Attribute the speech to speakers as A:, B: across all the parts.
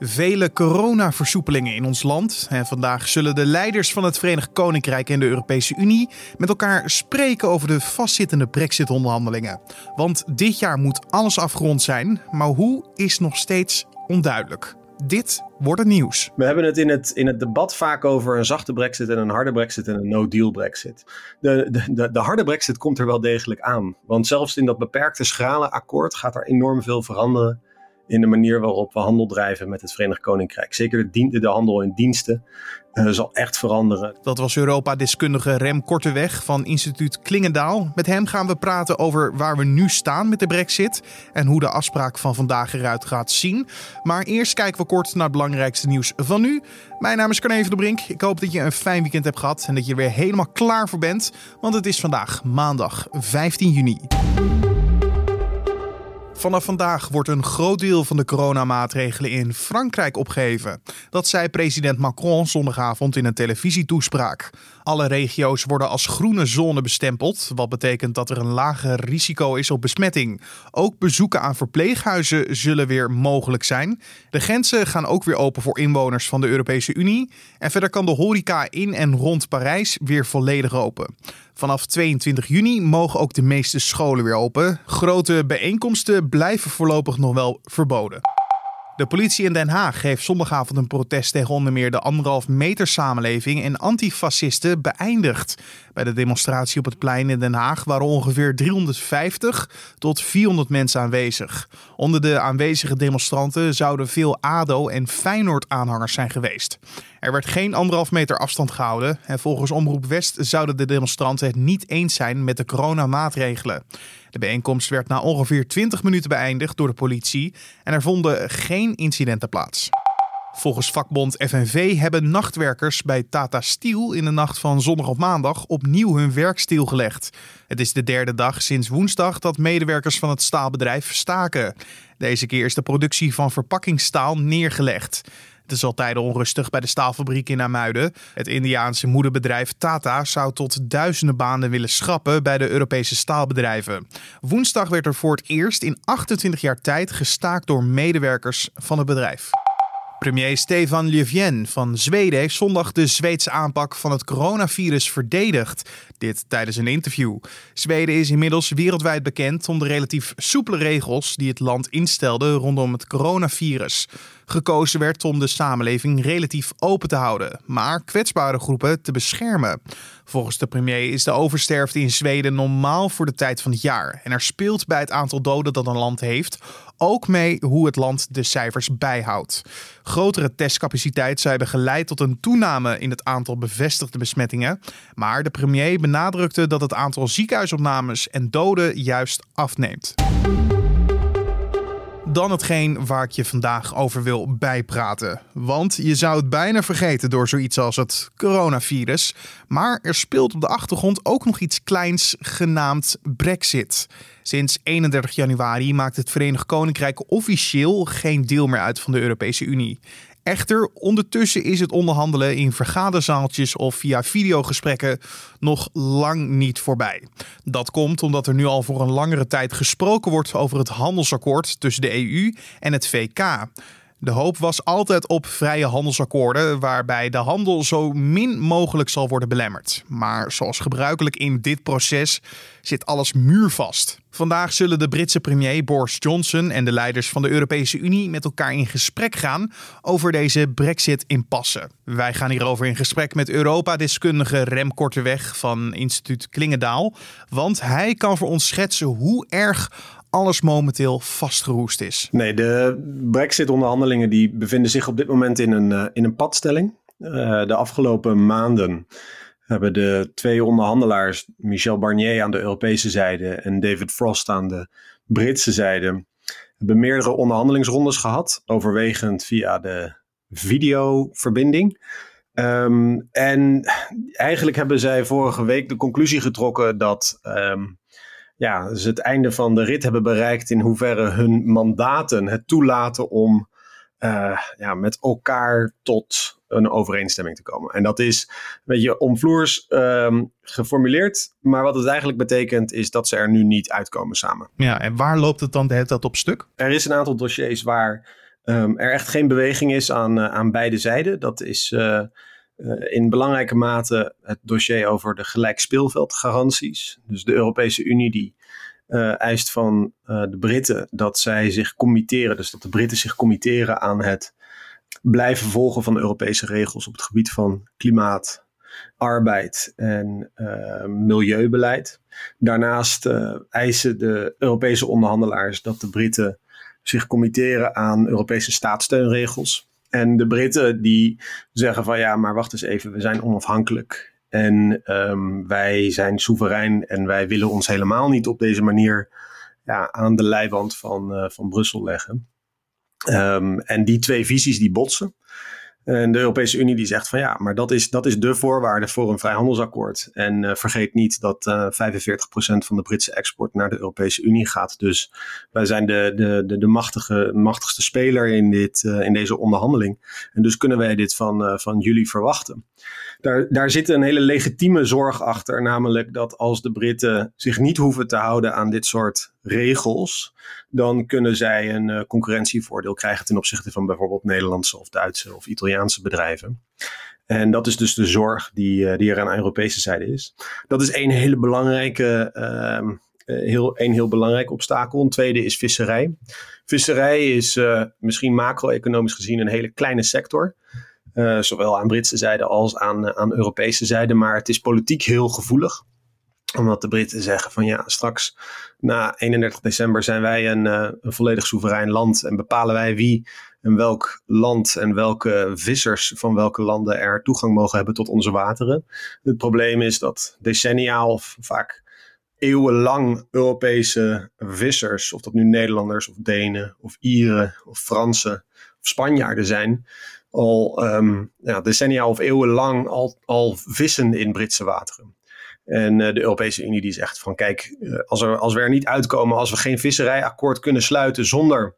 A: Vele coronaversoepelingen in ons land. En vandaag zullen de leiders van het Verenigd Koninkrijk en de Europese Unie met elkaar spreken over de vastzittende Brexit-onderhandelingen. Want dit jaar moet alles afgerond zijn, maar hoe is nog steeds onduidelijk. Dit wordt het nieuws.
B: We hebben het in, het in het debat vaak over een zachte brexit en een harde brexit en een no-deal brexit. De, de, de, de, harde brexit komt er wel degelijk aan. Want zelfs in dat beperkte schrale akkoord gaat er enorm veel veranderen in de manier waarop we handel drijven met het Verenigd Koninkrijk. Zeker de, de handel in diensten uh, zal echt veranderen.
A: Dat was Europa-deskundige Rem Korteweg van instituut Klingendaal. Met hem gaan we praten over waar we nu staan met de brexit en hoe de afspraak van vandaag eruit gaat zien. Maar eerst kijken we kort naar het belangrijkste nieuws van nu. Mijn naam is Carne de Brink. Ik hoop dat je een fijn weekend hebt gehad en dat je er weer helemaal klaar voor bent. Want het is vandaag maandag 15 juni. Vanaf vandaag wordt een groot deel van de coronamaatregelen in Frankrijk opgeheven. Dat zei president Macron zondagavond in een televisietoespraak. Alle regio's worden als groene zone bestempeld, wat betekent dat er een lager risico is op besmetting. Ook bezoeken aan verpleeghuizen zullen weer mogelijk zijn. De grenzen gaan ook weer open voor inwoners van de Europese Unie. En verder kan de horeca in en rond Parijs weer volledig open. Vanaf 22 juni mogen ook de meeste scholen weer open. Grote bijeenkomsten blijven voorlopig nog wel verboden. De politie in Den Haag heeft zondagavond een protest tegen onder meer de anderhalf meter samenleving en antifascisten beëindigd. Bij de demonstratie op het plein in Den Haag waren ongeveer 350 tot 400 mensen aanwezig. Onder de aanwezige demonstranten zouden veel ADO- en Feyenoord-aanhangers zijn geweest. Er werd geen anderhalf meter afstand gehouden en volgens Omroep West zouden de demonstranten het niet eens zijn met de coronamaatregelen. De bijeenkomst werd na ongeveer 20 minuten beëindigd door de politie en er vonden geen incidenten plaats. Volgens vakbond FNV hebben nachtwerkers bij Tata Steel in de nacht van zondag op maandag opnieuw hun werk stilgelegd. Het is de derde dag sinds woensdag dat medewerkers van het staalbedrijf staken. Deze keer is de productie van verpakkingsstaal neergelegd. Het is al tijden onrustig bij de staalfabriek in Amuiden. Het Indiaanse moederbedrijf Tata zou tot duizenden banen willen schrappen bij de Europese staalbedrijven. Woensdag werd er voor het eerst in 28 jaar tijd gestaakt door medewerkers van het bedrijf. Premier Stefan Löfven van Zweden heeft zondag de Zweedse aanpak van het coronavirus verdedigd. Dit tijdens een interview. Zweden is inmiddels wereldwijd bekend om de relatief soepele regels die het land instelde rondom het coronavirus. Gekozen werd om de samenleving relatief open te houden, maar kwetsbare groepen te beschermen. Volgens de premier is de oversterfte in Zweden normaal voor de tijd van het jaar. En er speelt bij het aantal doden dat een land heeft ook mee hoe het land de cijfers bijhoudt. Grotere testcapaciteit zou hebben geleid tot een toename in het aantal bevestigde besmettingen. Maar de premier benadrukte dat het aantal ziekenhuisopnames en doden juist afneemt dan hetgeen waar ik je vandaag over wil bijpraten. Want je zou het bijna vergeten door zoiets als het coronavirus. Maar er speelt op de achtergrond ook nog iets kleins genaamd Brexit. Sinds 31 januari maakt het Verenigd Koninkrijk officieel geen deel meer uit van de Europese Unie. Echter, ondertussen is het onderhandelen in vergaderzaaltjes of via videogesprekken nog lang niet voorbij. Dat komt omdat er nu al voor een langere tijd gesproken wordt over het handelsakkoord tussen de EU en het VK. De hoop was altijd op vrije handelsakkoorden, waarbij de handel zo min mogelijk zal worden belemmerd. Maar zoals gebruikelijk in dit proces zit alles muurvast. Vandaag zullen de Britse premier Boris Johnson en de leiders van de Europese Unie met elkaar in gesprek gaan over deze Brexit-impasse. Wij gaan hierover in gesprek met Europa-deskundige Rem Korteweg van instituut Klingendaal, want hij kan voor ons schetsen hoe erg alles momenteel vastgeroest is.
B: Nee, de Brexit-onderhandelingen die bevinden zich op dit moment in een, uh, in een padstelling. Uh, de afgelopen maanden hebben de twee onderhandelaars, Michel Barnier aan de Europese zijde en David Frost aan de Britse zijde, hebben meerdere onderhandelingsrondes gehad, overwegend via de videoverbinding. Um, en eigenlijk hebben zij vorige week de conclusie getrokken dat um, ja, ze het einde van de rit hebben bereikt in hoeverre hun mandaten het toelaten om uh, ja, met elkaar tot een overeenstemming te komen. En dat is een beetje omvloers um, geformuleerd. Maar wat het eigenlijk betekent is dat ze er nu niet uitkomen samen.
A: Ja, en waar loopt het dan de hele tijd op stuk?
B: Er is een aantal dossiers waar um, er echt geen beweging is aan, aan beide zijden. Dat is in belangrijke mate het dossier over de gelijk speelveldgaranties. Dus de Europese Unie die eist van de Britten dat zij zich committeren, dus dat de Britten zich committeren aan het blijven volgen van de Europese regels op het gebied van klimaat, arbeid en milieubeleid. Daarnaast eisen de Europese onderhandelaars dat de Britten zich committeren aan Europese staatssteunregels. En de Britten die zeggen van ja, maar wacht eens even, we zijn onafhankelijk. En um, wij zijn soeverein en wij willen ons helemaal niet op deze manier ja, aan de leiband van, uh, van Brussel leggen. Um, en die twee visies die botsen. En de Europese Unie die zegt van ja, maar dat is, dat is de voorwaarde voor een vrijhandelsakkoord. En uh, vergeet niet dat uh, eh, 45% van de Britse export naar de Europese Unie gaat. Dus wij zijn de, de, de, machtige, machtigste speler in, dit, uh, in deze onderhandeling. En dus kunnen wij dit van, van jullie verwachten. Daar, daar zit een hele legitieme zorg achter, namelijk dat als de Britten zich niet hoeven te houden aan dit soort regels, dan kunnen zij een uh, concurrentievoordeel krijgen ten opzichte van bijvoorbeeld Nederlandse of Duitse of Italiaanse bedrijven. En dat is dus de zorg die, uh, die er aan de Europese zijde is. Dat is één hele belangrijke, uh, heel, één heel belangrijk obstakel. Een tweede is visserij. Visserij is misschien macro-economisch gezien een hele kleine sector. Uh, zowel aan Britse zijde als aan, aan Europese zijde. Maar het is politiek heel gevoelig omdat de Britten zeggen van ja, straks na 31 december zijn wij een, uh, een volledig soeverein land en bepalen wij wie en welk land en welke vissers van welke landen er toegang mogen hebben tot onze wateren. Het probleem is dat decennia of vaak eeuwenlang Europese vissers, of dat nu Nederlanders of Denen of Ieren of Fransen of Spanjaarden zijn, al um, ja, decennia of eeuwenlang al, al vissen in Britse wateren. En uh, de Europese Unie die zegt van kijk, uh, als, als we er niet uitkomen, als we geen visserijakkoord kunnen sluiten zonder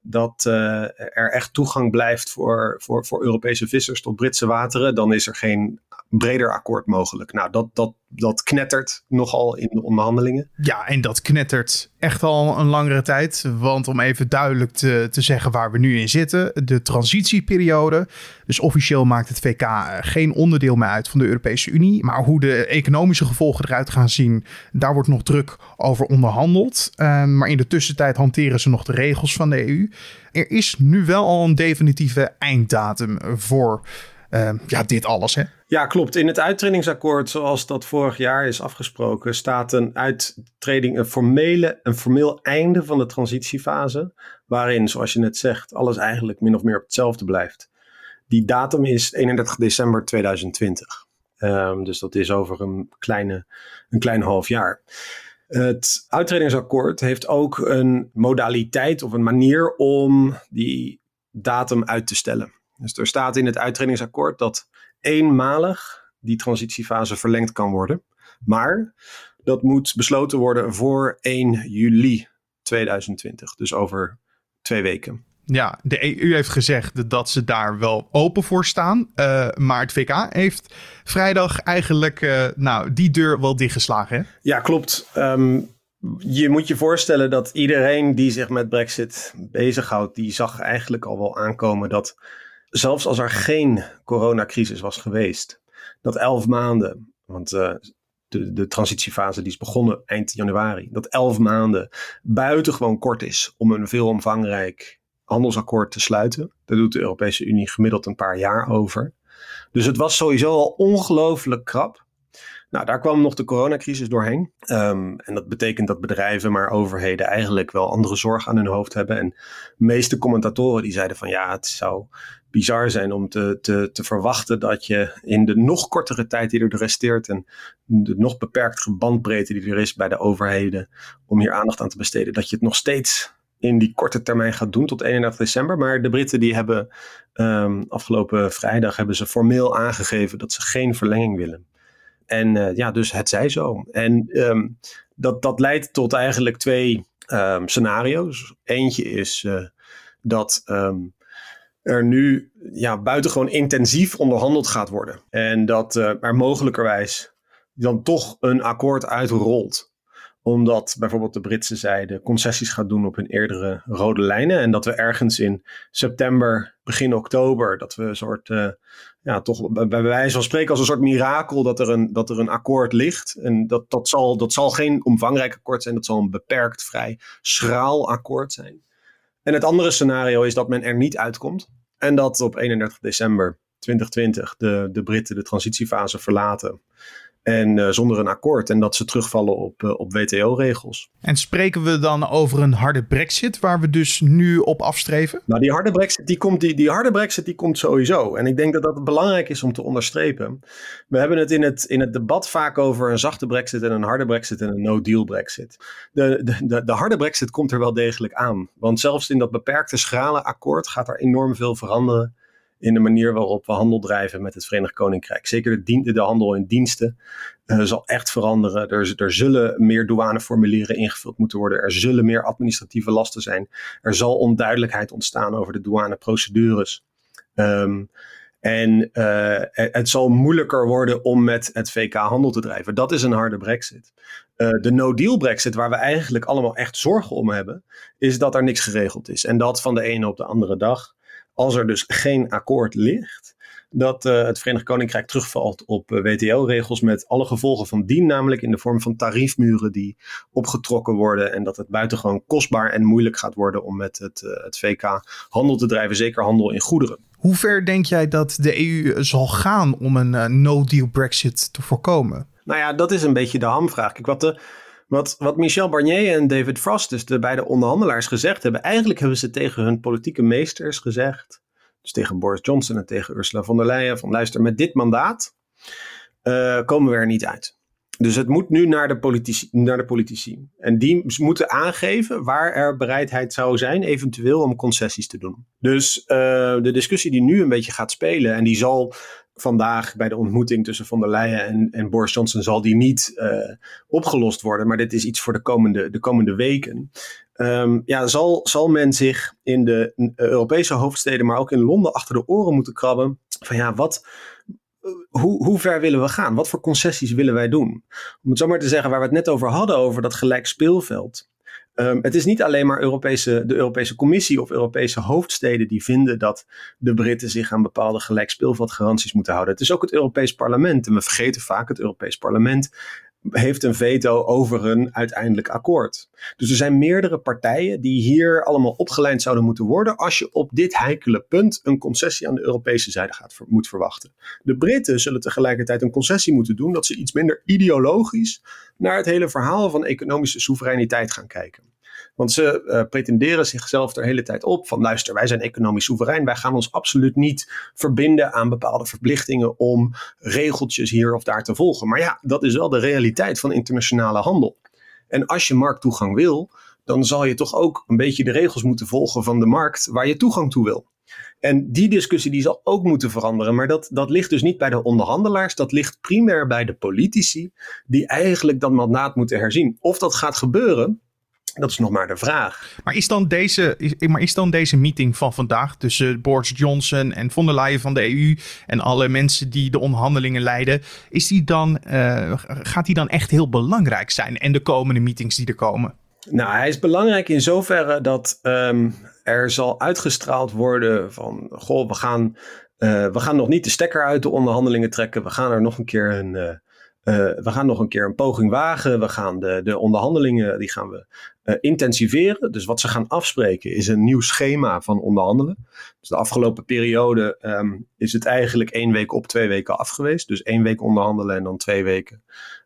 B: dat uh, er echt toegang blijft voor, voor, voor Europese vissers tot Britse wateren, dan is er geen breder akkoord mogelijk. Nou, dat, dat, dat knettert nogal in de onderhandelingen.
A: Ja, en dat knettert echt al een langere tijd. Want om even duidelijk te, te zeggen waar we nu in zitten, de transitieperiode. Dus officieel maakt het VK geen onderdeel meer uit van de Europese Unie. Maar hoe de economische gevolgen eruit gaan zien, daar wordt nog druk over onderhandeld. Uh, maar in de tussentijd hanteren ze nog de regels van de EU. Er is nu wel al een definitieve einddatum voor uh, ja, dit alles. Hè?
B: Ja, klopt. In het uittredingsakkoord, zoals dat vorig jaar is afgesproken, staat een uittreding, een, formele, een formeel einde van de transitiefase. Waarin, zoals je net zegt, alles eigenlijk min of meer op hetzelfde blijft. Die datum is 31 december 2020. Um, ehm, dus dat is over een, kleine, een klein half jaar. Het uittredingsakkoord heeft ook een modaliteit of een manier om die datum uit te stellen. Dus er staat in het uittredingsakkoord dat eenmalig die transitiefase verlengd kan worden. Maar dat moet besloten worden voor 1 juli 2020. Dus over twee weken.
A: Ja, de EU heeft gezegd dat ze daar wel open voor staan. Uh, maar het VK heeft vrijdag eigenlijk uh, nou, die deur wel dichtgeslagen. Hè?
B: Ja, klopt. Um, je moet je voorstellen dat iedereen die zich met Brexit bezighoudt, die zag eigenlijk al wel aankomen dat zelfs als er geen coronacrisis was geweest, dat elf maanden, want uh, de, de transitiefase die is begonnen eind januari, dat elf maanden buitengewoon kort is om een veel omvangrijk handelsakkoord te sluiten. Daar doet de Europese Unie gemiddeld een paar jaar over. Dus het was sowieso al ongelooflijk krap. Nou, daar kwam nog de coronacrisis doorheen. Um, en dat betekent dat bedrijven, maar overheden eigenlijk wel andere zorg aan hun hoofd hebben. En de meeste commentatoren die zeiden van ja, het zou bizar zijn om te, te, te verwachten dat je in de nog kortere tijd die er resteert en de nog beperktere bandbreedte die er is bij de overheden om hier aandacht aan te besteden, dat je het nog steeds in die korte termijn gaat doen tot 31 december. Maar de Britten die hebben um, afgelopen vrijdag hebben ze formeel aangegeven dat ze geen verlenging willen. En uh, ja, dus het zij zo. En um, dat, dat leidt tot eigenlijk twee um, scenario's. Eentje is uh, dat er nu ja, buitengewoon intensief onderhandeld gaat worden. En dat uh, er mogelijkerwijs dan toch een akkoord uitrolt. omdat bijvoorbeeld de Britse zijde concessies gaat doen op hun eerdere rode lijnen. En dat we ergens in september, begin oktober, dat we een soort, uh, ja, toch bij wijze van spreken als een soort mirakel dat er een, dat er een akkoord ligt. En dat, dat, zal, dat zal geen omvangrijk akkoord zijn, dat zal een beperkt, vrij schraal akkoord zijn. En het andere scenario is dat men er niet uitkomt. En dat op 31 december 2020 de, de Britten de transitiefase verlaten. En uh, zonder een akkoord. En dat ze terugvallen op, uh, op WTO-regels.
A: En spreken we dan over een harde brexit, waar we dus nu op afstreven?
B: Nou, die harde brexit, die komt, die, die harde brexit, die komt sowieso. En ik denk dat dat belangrijk is om te onderstrepen. We hebben het in het, in het debat vaak over een zachte brexit en een harde brexit en een no-deal brexit. De, de, de, de harde brexit komt er wel degelijk aan. Want zelfs in dat beperkte schrale akkoord gaat er enorm veel veranderen in de manier waarop we handel drijven met het Verenigd Koninkrijk. Zeker de, de handel in diensten uh, zal echt veranderen. Er, zullen meer douaneformulieren ingevuld moeten worden. Er zullen meer administratieve lasten zijn. Er zal onduidelijkheid ontstaan over de douaneprocedures. Um, en uh, het zal moeilijker worden om met het VK handel te drijven. Dat is een harde brexit. Uh, de no-deal brexit, waar we eigenlijk allemaal echt zorgen om hebben, is dat er niks geregeld is. En dat van de ene op de andere dag als er dus geen akkoord ligt, dat uh, het Verenigd Koninkrijk terugvalt op uh, WTO-regels met alle gevolgen van dien, namelijk in de vorm van tariefmuren die opgetrokken worden en dat het buitengewoon kostbaar en moeilijk gaat worden om met het, uh, het VK handel te drijven, zeker handel in goederen.
A: Hoe ver denk jij dat de EU zal gaan om een no-deal Brexit te voorkomen?
B: Nou ja, dat is een beetje de hamvraag. Kijk, wat de, wat, wat Michel Barnier en David Frost, dus de beide onderhandelaars, gezegd hebben. Eigenlijk hebben ze tegen hun politieke meesters gezegd. Dus tegen Boris Johnson en tegen Ursula von der Leyen. Van luister, met dit mandaat uh, komen we er niet uit. Dus het moet nu naar de, politici, naar de politici. En die moeten aangeven waar er bereidheid zou zijn, eventueel om concessies te doen. Dus uh, de discussie die nu een beetje gaat spelen, en die zal vandaag bij de ontmoeting tussen von der Leyen en, en Boris Johnson zal die niet uh, opgelost worden. Maar dit is iets voor de komende, de komende weken. Um, ja, zal, zal men zich in de Europese hoofdsteden, maar ook in Londen achter de oren moeten krabben. Van ja, wat, hoe, hoe ver willen we gaan? Wat voor concessies willen wij doen? Om het zo maar te zeggen, waar we het net over hadden, over dat gelijk speelveld. Um, het is niet alleen maar Europese, de Europese Commissie of Europese hoofdsteden die vinden dat de Britten zich aan bepaalde gelijkspeelveldgaranties moeten houden. Het is ook het Europees Parlement. En we vergeten vaak het Europees Parlement heeft een veto over een uiteindelijk akkoord. Dus er zijn meerdere partijen die hier allemaal opgeleid zouden moeten worden als je op dit heikele punt een concessie aan de Europese zijde gaat, moet verwachten. De Britten zullen tegelijkertijd een concessie moeten doen dat ze iets minder ideologisch naar het hele verhaal van economische soevereiniteit gaan kijken. Want ze uh, pretenderen zichzelf er hele tijd op van luister, wij zijn economisch soeverein. Wij gaan ons absoluut niet verbinden aan bepaalde verplichtingen om regeltjes hier of daar te volgen. Maar ja, dat is wel de realiteit van internationale handel. En als je markttoegang wil, dan zal je toch ook een beetje de regels moeten volgen van de markt waar je toegang toe wil. En die discussie die zal ook moeten veranderen. Maar dat, dat ligt dus niet bij de onderhandelaars. Dat ligt primair bij de politici. Die eigenlijk dat mandaat moeten herzien. Of dat gaat gebeuren, dat is nog maar de vraag.
A: Maar is dan deze, is, maar is dan deze meeting van vandaag tussen Boris Johnson en von der Leyen van de EU en alle mensen die de onderhandelingen leiden, is die dan, uh, gaat die dan echt heel belangrijk zijn en de komende meetings die er komen?
B: Nou, hij is belangrijk in zoverre dat um, er zal uitgestraald worden van, goh, we gaan, uh, we gaan nog niet de stekker uit de onderhandelingen trekken. We gaan er nog een keer een, uh, uh, we gaan nog een keer een poging wagen. We gaan de, de onderhandelingen die gaan we uh, intensiveren. Dus wat ze gaan afspreken is een nieuw schema van onderhandelen. Dus de afgelopen periode um, is het eigenlijk één week op, twee weken af geweest. Dus één week onderhandelen en dan twee weken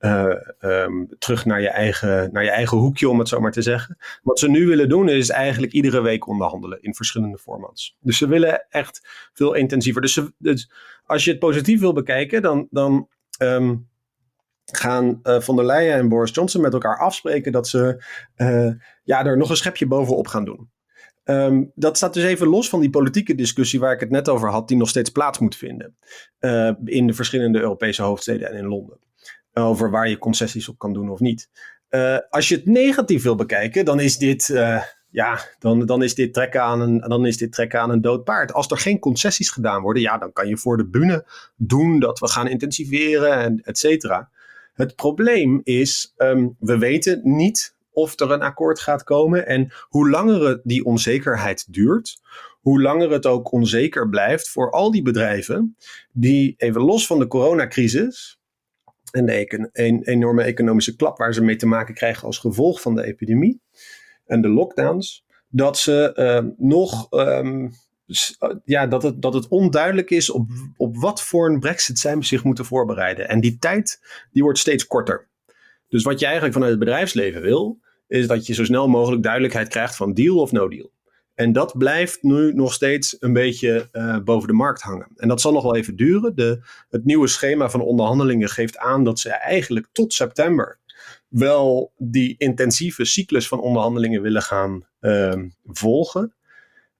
B: uh, um, terug naar je, eigen, naar je eigen hoekje, om het zo maar te zeggen. Wat ze nu willen doen is eigenlijk iedere week onderhandelen in verschillende formats. Dus ze willen echt veel intensiever. Dus, dus als je het positief wil bekijken, dan, dan um, gaan uh, von der Leyen en Boris Johnson met elkaar afspreken dat ze uh, ja, er nog een schepje bovenop gaan doen. Um, dat staat dus even los van die politieke discussie waar ik het net over had, die nog steeds plaats moet vinden uh, in de verschillende Europese hoofdsteden en in Londen. Over waar je concessies op kan doen of niet. als je het negatief wil bekijken, dan is dit ja, dan, dan, is dit trekken aan een, dan is dit trekken aan een dood paard. Als er geen concessies gedaan worden, ja, dan kan je voor de bühne doen dat we gaan intensiveren en et cetera. Het probleem is, ehm, we weten niet of er een akkoord gaat komen. En hoe langer die onzekerheid duurt, hoe langer het ook onzeker blijft voor al die bedrijven die even los van de coronacrisis en de een, enorme economische klap waar ze mee te maken krijgen als gevolg van de epidemie en de lockdowns, dat ze uh, nog ehm, ja, dat, het, dat het onduidelijk is op, op wat voor een brexit zij zich moeten voorbereiden. En die tijd die wordt steeds korter. Dus wat je eigenlijk vanuit het bedrijfsleven wil, is dat je zo snel mogelijk duidelijkheid krijgt van deal of no deal. En dat blijft nu nog steeds een beetje uh, boven de markt hangen. En dat zal nog wel even duren. De, het nieuwe schema van onderhandelingen geeft aan dat ze eigenlijk tot september wel die intensieve cyclus van onderhandelingen willen gaan uh, volgen.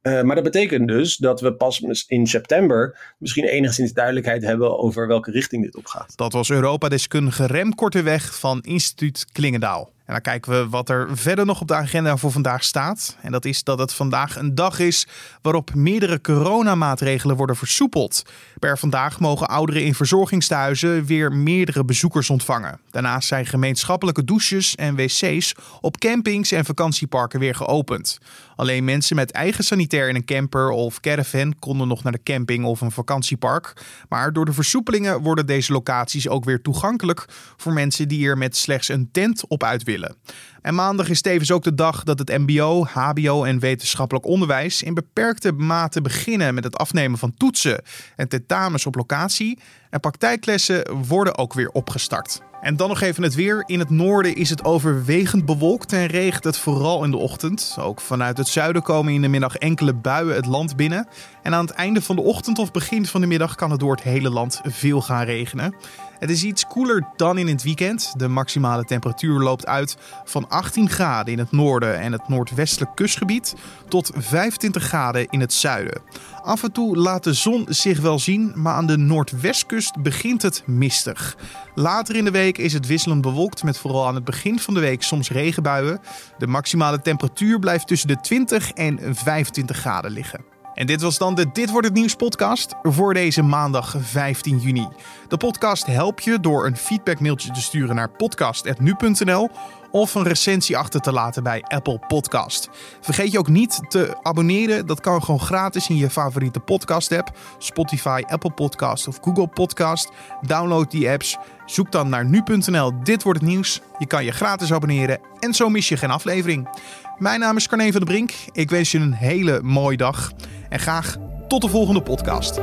B: Uh, maar dat betekent dus dat we pas in september misschien enigszins duidelijkheid hebben over welke richting dit op gaat.
A: Dat was Europa-deskundige Rem Korteweg van instituut Klingendaal. En dan kijken we wat er verder nog op de agenda voor vandaag staat. En dat is dat het vandaag een dag is waarop meerdere coronamaatregelen worden versoepeld. Per vandaag mogen ouderen in verzorgingstehuizen weer meerdere bezoekers ontvangen. Daarnaast zijn gemeenschappelijke douches en wc's op campings en vakantieparken weer geopend. Alleen mensen met eigen sanitair in een camper of caravan konden nog naar de camping of een vakantiepark. Maar door de versoepelingen worden deze locaties ook weer toegankelijk voor mensen die er met slechts een tent op uit willen. En maandag is tevens ook de dag dat het MBO, HBO en wetenschappelijk onderwijs in beperkte mate beginnen met het afnemen van toetsen en tentamens op locatie. En praktijklessen worden ook weer opgestart. En dan nog even het weer. In het noorden is het overwegend bewolkt en regent het vooral in de ochtend. Ook vanuit het zuiden komen in de middag enkele buien het land binnen. En aan het einde van de ochtend of begin van de middag kan het door het hele land veel gaan regenen. Het is iets koeler dan in het weekend. De maximale temperatuur loopt uit van 18 graden in het noorden en het noordwestelijk kustgebied tot 25 graden in het zuiden. Af en toe laat de zon zich wel zien, maar aan de noordwestkust begint het mistig. Later in de week is het wisselend bewolkt met vooral aan het begin van de week soms regenbuien. De maximale temperatuur blijft tussen de 20 en 25 graden liggen. En dit was dan de Dit wordt het nieuws podcast voor deze maandag 15 juni. De podcast help je door een feedbackmailtje te sturen naar podcast@nu.nl of een recensie achter te laten bij Apple Podcast. Vergeet je ook niet te abonneren. Dat kan gewoon gratis in je favoriete podcast app. Spotify, Apple Podcast of Google Podcast. Download die apps. Zoek dan naar nu.nl Dit wordt het nieuws. Je kan je gratis abonneren en zo mis je geen aflevering. Mijn naam is Carne van der Brink. Ik wens je een hele mooie dag en graag tot de volgende podcast.